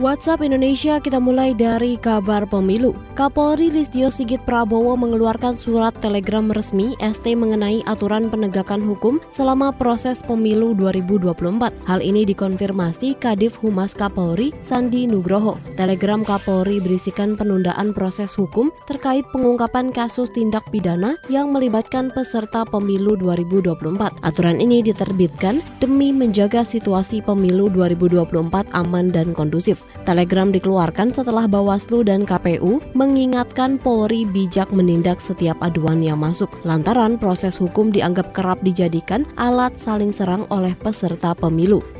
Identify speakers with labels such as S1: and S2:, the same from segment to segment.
S1: WhatsApp Indonesia kita mulai dari kabar pemilu. Kapolri Listio Sigit Prabowo mengeluarkan surat telegram resmi ST mengenai aturan penegakan hukum selama proses pemilu 2024. Hal ini dikonfirmasi Kadif Humas Kapolri Sandi Nugroho. Telegram Kapolri berisikan penundaan proses hukum terkait pengungkapan kasus tindak pidana yang melibatkan peserta pemilu 2024. Aturan ini diterbitkan demi menjaga situasi pemilu 2024 aman dan kondusif. Telegram dikeluarkan setelah Bawaslu dan KPU mengingatkan Polri bijak menindak setiap aduan yang masuk lantaran proses hukum dianggap kerap dijadikan alat saling serang oleh peserta pemilu.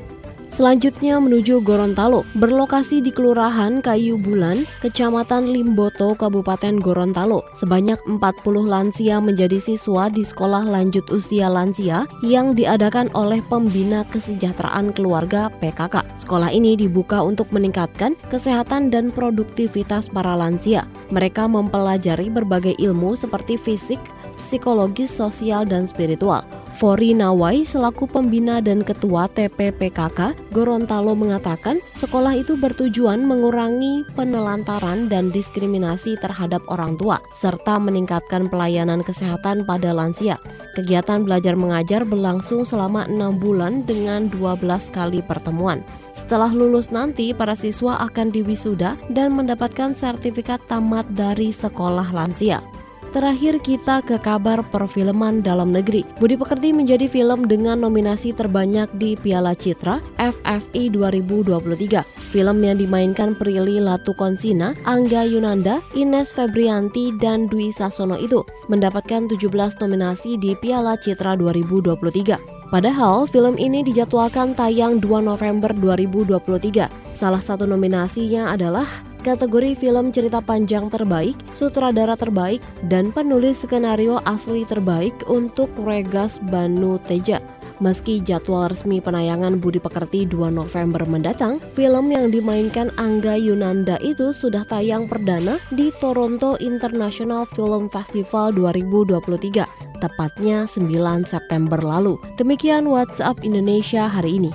S1: Selanjutnya menuju Gorontalo, berlokasi di Kelurahan Kayu Bulan, Kecamatan Limboto, Kabupaten Gorontalo. Sebanyak 40 lansia menjadi siswa di sekolah lanjut usia lansia yang diadakan oleh Pembina Kesejahteraan Keluarga PKK. Sekolah ini dibuka untuk meningkatkan kesehatan dan produktivitas para lansia. Mereka mempelajari berbagai ilmu seperti fisik, psikologis, sosial, dan spiritual. Fori Nawai selaku pembina dan ketua TPPKK Gorontalo mengatakan sekolah itu bertujuan mengurangi penelantaran dan diskriminasi terhadap orang tua serta meningkatkan pelayanan kesehatan pada lansia. Kegiatan belajar mengajar berlangsung selama enam bulan dengan 12 kali pertemuan. Setelah lulus nanti, para siswa akan diwisuda dan mendapatkan sertifikat tamat dari sekolah lansia. Terakhir kita ke kabar perfilman dalam negeri. Budi Pekerti menjadi film dengan nominasi terbanyak di Piala Citra FFI 2023. Film yang dimainkan Prilly Latukonsina, Angga Yunanda, Ines Febrianti, dan Dwi Sasono itu mendapatkan 17 nominasi di Piala Citra 2023. Padahal film ini dijadwalkan tayang 2 November 2023. Salah satu nominasinya adalah kategori film cerita panjang terbaik, sutradara terbaik, dan penulis skenario asli terbaik untuk Regas Banu Teja. Meski jadwal resmi penayangan Budi Pekerti 2 November mendatang, film yang dimainkan Angga Yunanda itu sudah tayang perdana di Toronto International Film Festival 2023, tepatnya 9 September lalu. Demikian WhatsApp Indonesia hari ini.